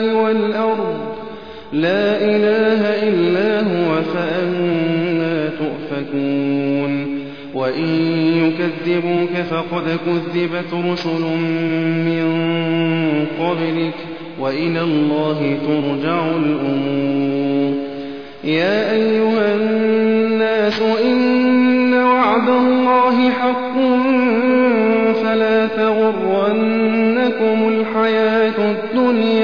والأرض. لا إله إلا هو فأنا تؤفكون. وإن يكذبوك فقد كذبت رسل من قبلك. وإلى الله ترجع الأمور. يا أيها الناس إن وعد الله حق. فلا تغرنكم الحياة الدنيا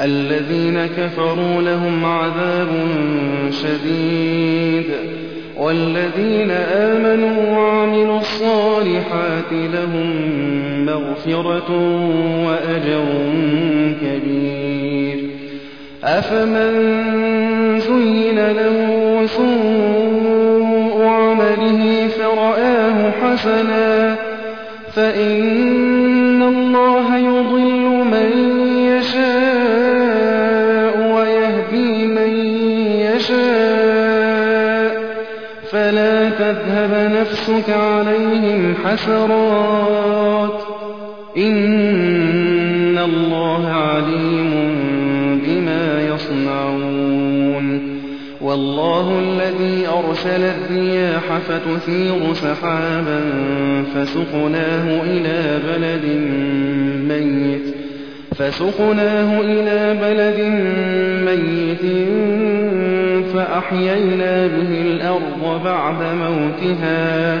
الذين كفروا لهم عذاب شديد والذين آمنوا وعملوا الصالحات لهم مغفرة وأجر كبير. أفمن زين له سوء عمله فرآه حسنا فإن حسرات إن الله عليم بما يصنعون. والله الذي أرسل الرياح فتثير سحابا فسقناه إلى بلد ميت. فسقناه إلى بلد ميت فأحيينا به الأرض بعد موتها.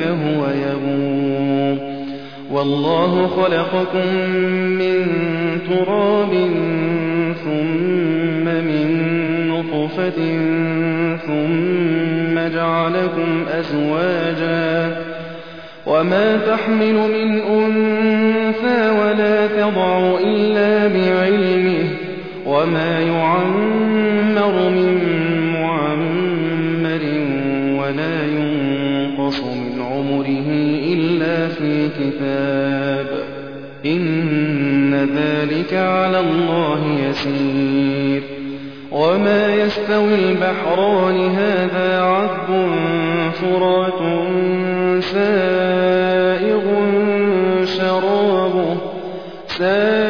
هو يبور والله خلقكم من تراب ثم من نطفة ثم جعلكم أزواجا. وما تحمل من أنثى ولا تضع إلا بعلمه. وما يعمر من في كتاب إن ذلك على الله يسير. وما يستوي البحران هذا عذب فرات سائغ شرابه. سائغ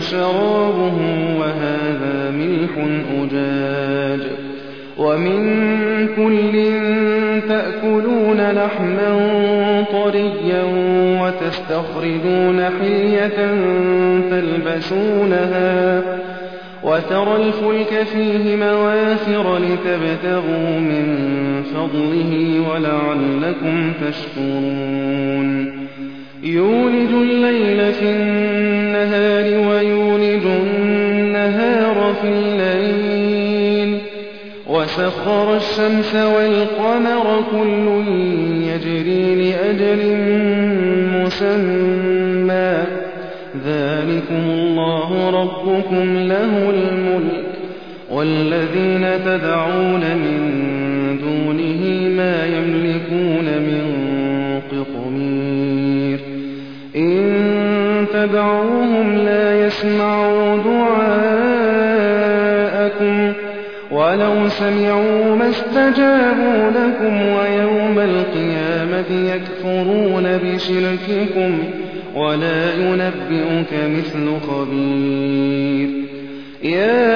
شرابه. لحما طريا وتستخرجون حلية تلبسونها وترى الفلك فيه مواخر لتبتغوا من فضله ولعلكم تشكرون. يولج الليل في النهار ويولج النهار في الليل وسخر الشمس والقمر كل يجري لأجل مسمى. ذلكم الله ربكم له الملك والذين تدعون من سمعوا ما استجابوا لكم ويوم القيامة يكفرون بشرككم ولا ينبئك مثل خبير. يا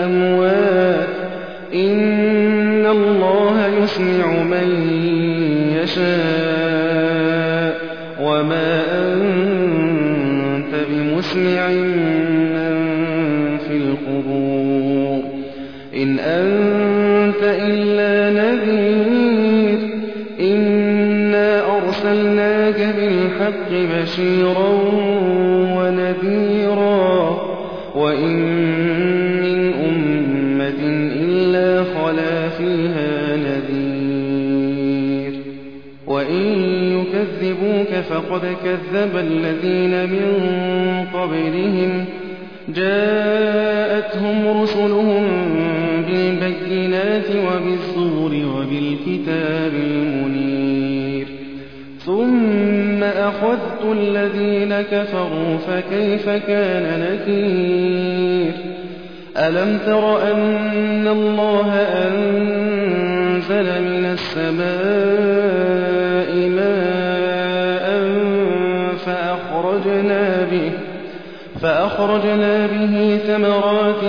الله يسمع من يشاء وما أنت بمسمع من في القبور. إن أنت إلا نذير. إنا أرسلناك بالحق بشيرا ونذيرا. وإن فقد كذب الذين من قبلهم. جاءتهم رسلهم بالبينات وبالزور وبالكتاب المنير. ثم أخذت الذين كفروا فكيف كان نكير؟ ألم تر أن الله أنزل من السماء ماء فأخرجنا به ثمرات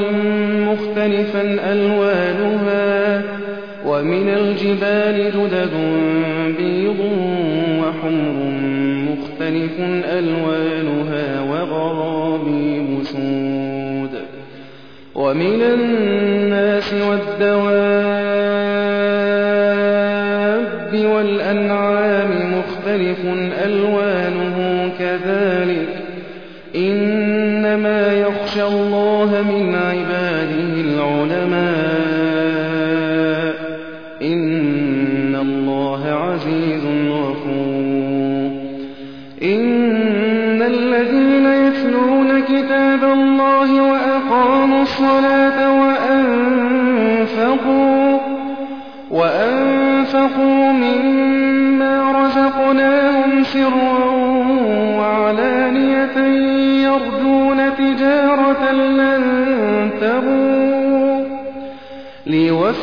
مختلفا ألوانها ومن الجبال جدد بيض وحمر مختلف ألوانها وغرابيب سود ومن الناس والدواب والأنعام مختلف ألوانه كذلك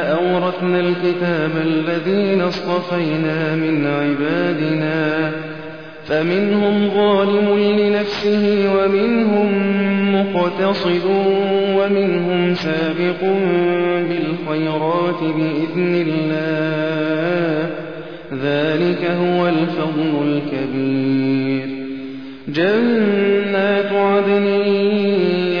أورثنا الكتاب الذين اصطفينا من عبادنا. فمنهم ظالم لنفسه ومنهم مقتصد ومنهم سابق بالخيرات بإذن الله. ذلك هو الفضل الكبير. جنات عدن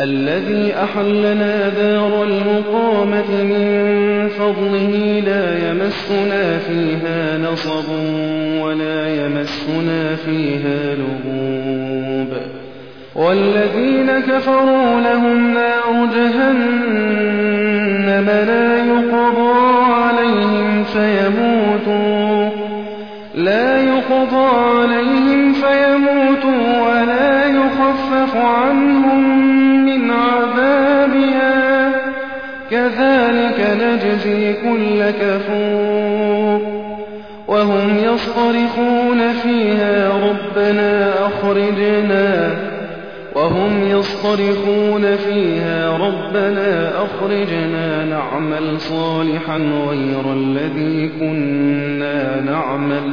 الذي أحلنا دار المقامة من فضله لا يمسنا فيها نصب ولا يمسنا فيها لغوب. والذين كفروا لهم نار جهنم لا يقضى عليهم فيموتوا. لا يقضى عليهم فيموتوا ولا يخفف عنهم نجزي كل كفور وهم يصطرخون فيها ربنا أخرجنا وهم يصطرخون فيها ربنا أخرجنا نعمل صالحا غير الذي كنا نعمل.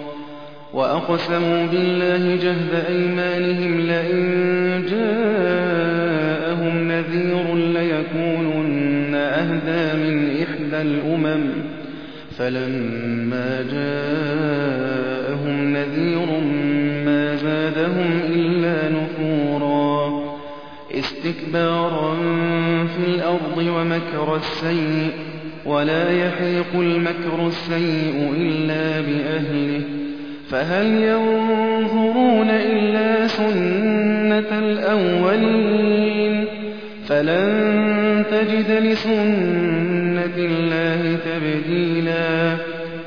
وأقسموا بالله جهد أيمانهم لئن جاءهم نذير ليكونن أهدى من إحدى الأمم. فلما جاءهم نذير ما زادهم إلا نفورا. استكبارا في الأرض ومكر السيء ولا يحيق المكر السيء إلا بأهله. فهل ينظرون إلا سنة الأولين؟ فلن تجد لسنة الله تبديلا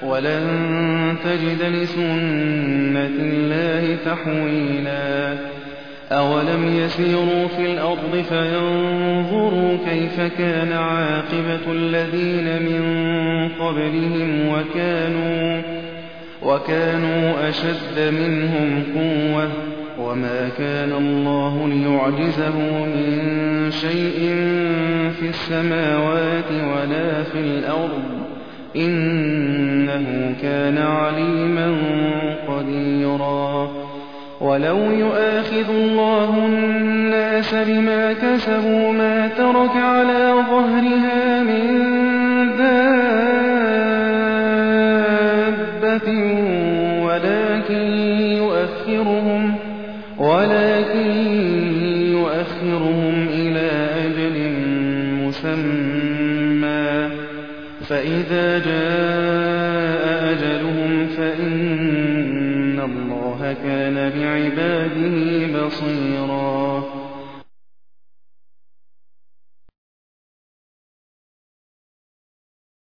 ولن تجد لسنة الله تحويلا. أولم يسيروا في الأرض فينظروا كيف كان عاقبة الذين من قبلهم وكانوا وكانوا أشد منهم قوة وما كان الله ليعجزه من شيء في السماوات ولا في الأرض. إنه كان عليما قديرا. ولو يؤاخذ الله الناس بما كسبوا ما ترك على ظهرها من دار